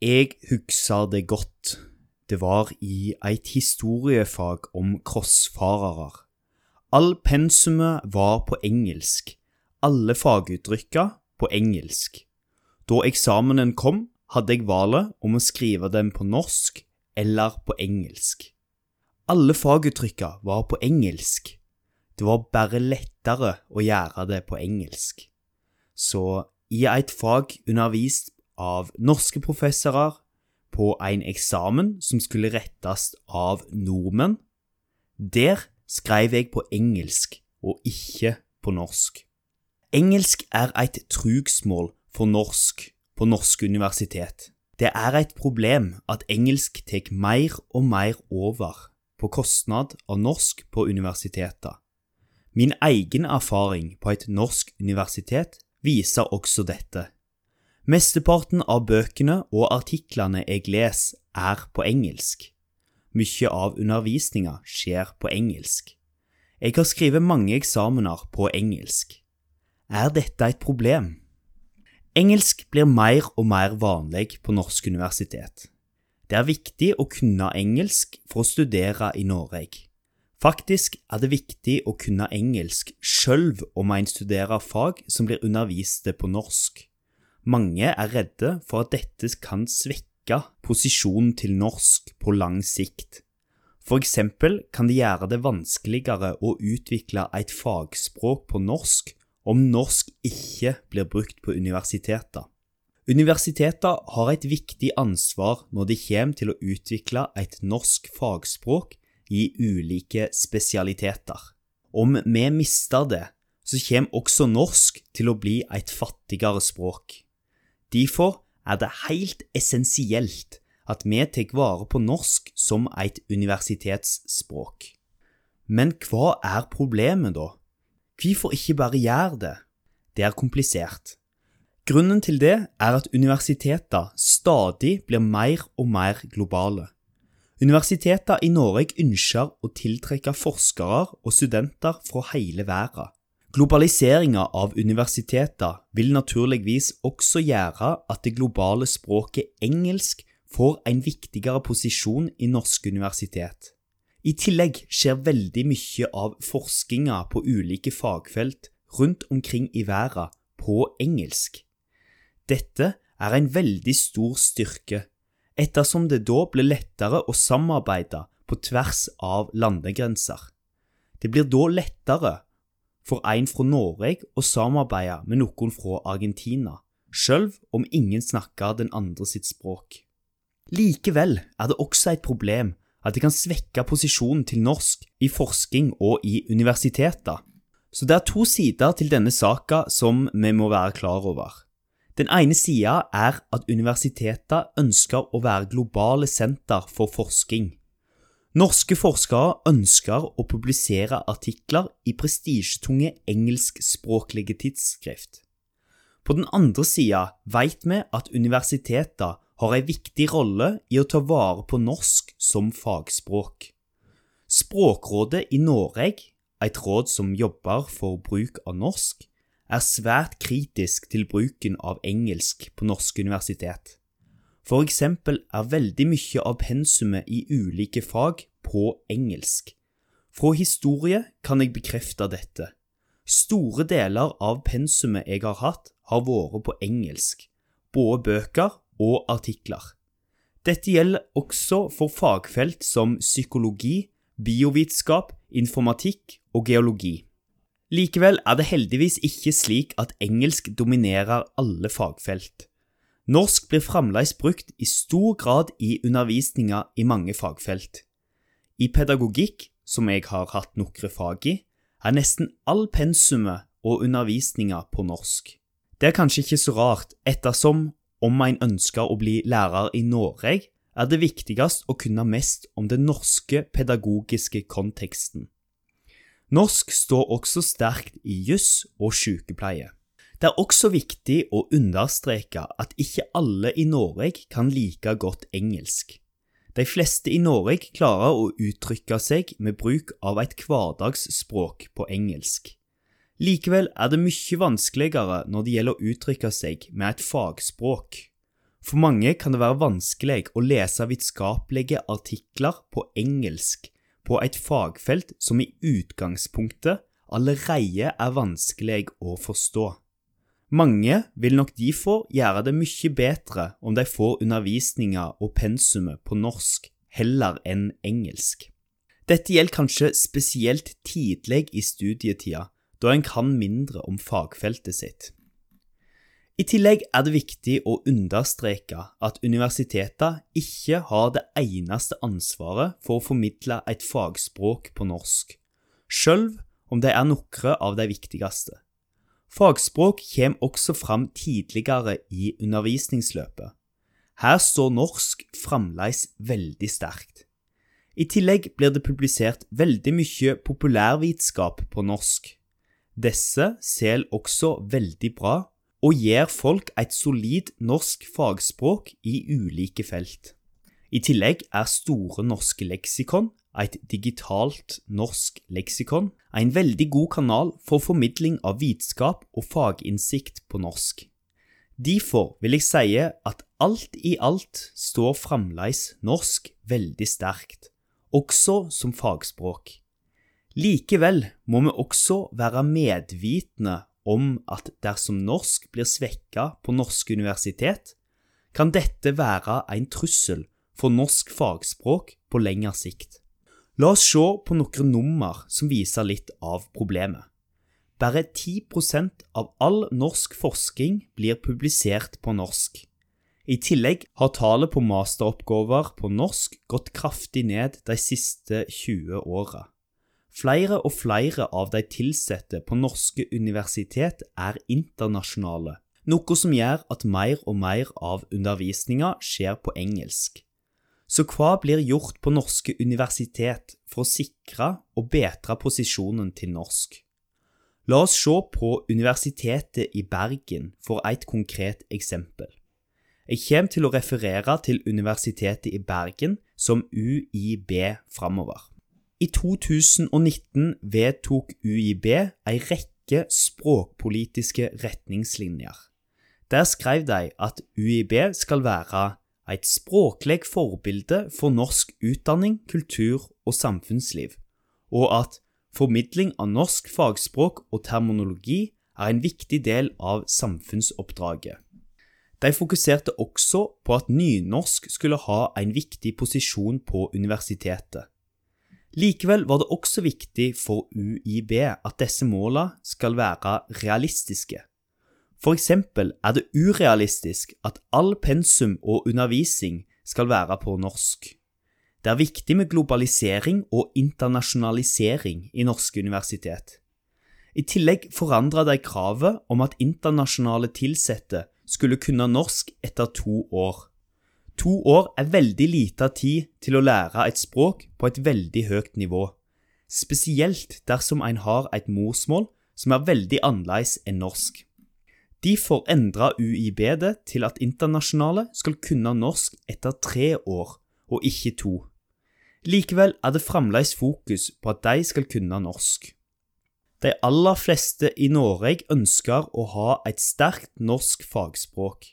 Jeg husker det godt. Det var i et historiefag om krossfarere. All pensumet var på engelsk, alle faguttrykka på engelsk. Da eksamenen kom, hadde jeg valget om å skrive dem på norsk eller på engelsk. Alle faguttrykka var på engelsk. Det var bare lettere å gjøre det på engelsk. Så i et fag undervist av norske professorer på en eksamen som skulle rettes av nordmenn. Der skrev jeg på engelsk og ikke på norsk. Engelsk er et trugsmål for norsk på norske universitet. Det er et problem at engelsk tar mer og mer over på kostnad av norsk på universiteter. Min egen erfaring på et norsk universitet viser også dette. Mesteparten av bøkene og artiklene jeg leser, er på engelsk. Mye av undervisninga skjer på engelsk. Jeg har skrevet mange eksamener på engelsk. Er dette et problem? Engelsk blir mer og mer vanlig på norsk universitet. Det er viktig å kunne engelsk for å studere i Norge. Faktisk er det viktig å kunne engelsk sjøl om en studerer fag som blir underviste på norsk. Mange er redde for at dette kan svekke posisjonen til norsk på lang sikt. For eksempel kan det gjøre det vanskeligere å utvikle et fagspråk på norsk om norsk ikke blir brukt på universiteter. Universiteter har et viktig ansvar når det kommer til å utvikle et norsk fagspråk i ulike spesialiteter. Om vi mister det, så kommer også norsk til å bli et fattigere språk. Derfor er det helt essensielt at vi tar vare på norsk som et universitetsspråk. Men hva er problemet, da? Hvorfor ikke bare gjøre det? Det er komplisert. Grunnen til det er at universiteter stadig blir mer og mer globale. Universiteter i Norge ønsker å tiltrekke forskere og studenter fra hele verden. Globaliseringa av universiteter vil naturligvis også gjøre at det globale språket engelsk får en viktigere posisjon i norske universitet. I tillegg skjer veldig mye av forskninga på ulike fagfelt rundt omkring i verden på engelsk. Dette er en veldig stor styrke, ettersom det da blir lettere å samarbeide på tvers av landegrenser. Det blir da lettere for en fra Norge å samarbeide med noen fra Argentina, selv om ingen snakker den andre sitt språk. Likevel er det også et problem at det kan svekke posisjonen til norsk i forskning og i universiteter. Så det er to sider til denne saka som vi må være klar over. Den ene sida er at universiteter ønsker å være globale senter for forskning. Norske forskere ønsker å publisere artikler i prestisjetunge engelskspråklige tidsskrift. På den andre sida vet vi at universiteter har en viktig rolle i å ta vare på norsk som fagspråk. Språkrådet i Norge, et råd som jobber for bruk av norsk, er svært kritisk til bruken av engelsk på norske universitet. For eksempel er veldig mye av pensumet i ulike fag på engelsk. Fra historie kan jeg bekrefte dette. Store deler av pensumet jeg har hatt, har vært på engelsk, både bøker og artikler. Dette gjelder også for fagfelt som psykologi, biovitenskap, informatikk og geologi. Likevel er det heldigvis ikke slik at engelsk dominerer alle fagfelt. Norsk blir fremdeles brukt i stor grad i undervisninga i mange fagfelt. I pedagogikk, som jeg har hatt noen fag i, er nesten all pensumet og undervisninga på norsk. Det er kanskje ikke så rart, ettersom om en ønsker å bli lærer i Norge, er det viktigst å kunne mest om den norske pedagogiske konteksten. Norsk står også sterkt i juss og sykepleie. Det er også viktig å understreke at ikke alle i Norge kan like godt engelsk. De fleste i Norge klarer å uttrykke seg med bruk av et hverdagsspråk på engelsk. Likevel er det mye vanskeligere når det gjelder å uttrykke seg med et fagspråk. For mange kan det være vanskelig å lese vitenskapelige artikler på engelsk på et fagfelt som i utgangspunktet allerede er vanskelig å forstå. Mange vil nok derfor gjøre det mye bedre om de får undervisninga og pensumet på norsk heller enn engelsk. Dette gjelder kanskje spesielt tidlig i studietida, da en kan mindre om fagfeltet sitt. I tillegg er det viktig å understreke at universitetene ikke har det eneste ansvaret for å formidle et fagspråk på norsk, selv om det er noen av de viktigste. Fagspråk kommer også fram tidligere i undervisningsløpet. Her står norsk fremdeles veldig sterkt. I tillegg blir det publisert veldig mye populærvitenskap på norsk. Disse selger også veldig bra og gir folk et solid norsk fagspråk i ulike felt. I tillegg er Store norske leksikon, et digitalt norsk leksikon, en veldig god kanal for formidling av vitenskap og faginnsikt på norsk. Derfor vil jeg si at alt i alt står fremdeles norsk veldig sterkt, også som fagspråk. Likevel må vi også være medvitende om at dersom norsk blir svekka på norske universitet, kan dette være en trussel for norsk fagspråk på lengre sikt. La oss se på noen nummer som viser litt av problemet. Bare 10% av all norsk forskning blir publisert på norsk. I tillegg har tallet på masteroppgaver på norsk gått kraftig ned de siste 20 åra. Flere og flere av de ansatte på norske universitet er internasjonale, noe som gjør at mer og mer av undervisninga skjer på engelsk. Så hva blir gjort på norske universitet for å sikre og bedre posisjonen til norsk? La oss se på Universitetet i Bergen for et konkret eksempel. Jeg kommer til å referere til Universitetet i Bergen som UiB framover. I 2019 vedtok UiB ei rekke språkpolitiske retningslinjer. Der skrev de at UiB skal være et språklig forbilde for norsk utdanning, kultur og samfunnsliv, og at formidling av norsk fagspråk og terminologi er en viktig del av samfunnsoppdraget. De fokuserte også på at nynorsk skulle ha en viktig posisjon på universitetet. Likevel var det også viktig for UiB at disse målene skal være realistiske. For eksempel er det urealistisk at all pensum og undervisning skal være på norsk. Det er viktig med globalisering og internasjonalisering i norske universitet. I tillegg forandra de kravet om at internasjonale ansatte skulle kunne norsk etter to år. To år er veldig lite tid til å lære et språk på et veldig høyt nivå, spesielt dersom en har et morsmål som er veldig annerledes enn norsk. Derfor endra UiB det til at internasjonale skal kunne norsk etter tre år, og ikke to. Likevel er det fremdeles fokus på at de skal kunne norsk. De aller fleste i Norge ønsker å ha et sterkt norsk fagspråk.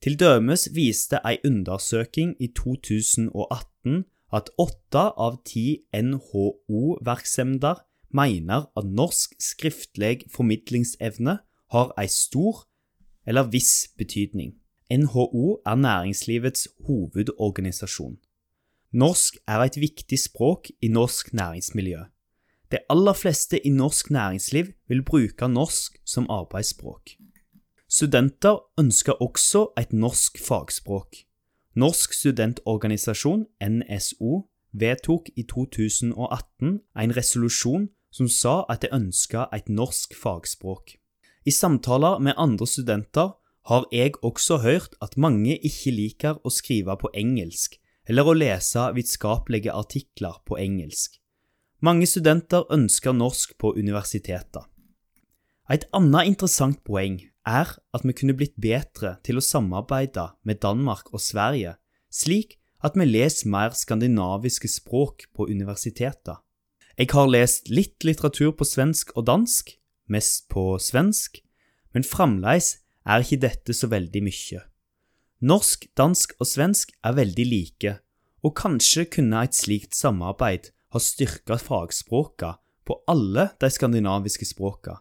Til dømes viste ei undersøking i 2018 at åtte av ti NHO-virksomheter mener at norsk skriftlig formidlingsevne har ei stor eller viss betydning. NHO er næringslivets hovedorganisasjon. Norsk er et viktig språk i norsk næringsmiljø. De aller fleste i norsk næringsliv vil bruke norsk som arbeidsspråk. Studenter ønsker også et norsk fagspråk. Norsk studentorganisasjon, NSO, vedtok i 2018 en resolusjon som sa at de ønska et norsk fagspråk. I samtaler med andre studenter har jeg også hørt at mange ikke liker å skrive på engelsk eller å lese vitenskapelige artikler på engelsk. Mange studenter ønsker norsk på universiteter. Et annet interessant poeng er at vi kunne blitt bedre til å samarbeide med Danmark og Sverige, slik at vi leser mer skandinaviske språk på universiteter. Jeg har lest litt litteratur på svensk og dansk, mest på svensk, men fremdeles er ikke dette så veldig mye. Norsk, dansk og svensk er veldig like, og kanskje kunne et slikt samarbeid ha styrka fagspråka på alle de skandinaviske språka.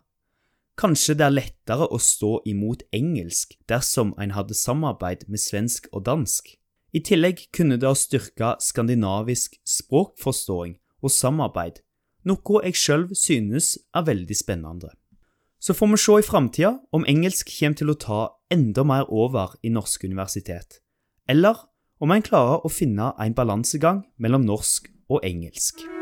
Kanskje det er lettere å stå imot engelsk dersom en hadde samarbeid med svensk og dansk. I tillegg kunne det ha styrka skandinavisk språkforståing og samarbeid, noe jeg sjøl synes er veldig spennende. Så får vi se i framtida om engelsk kommer til å ta enda mer over i norske universitet, eller om en klarer å finne en balansegang mellom norsk og engelsk.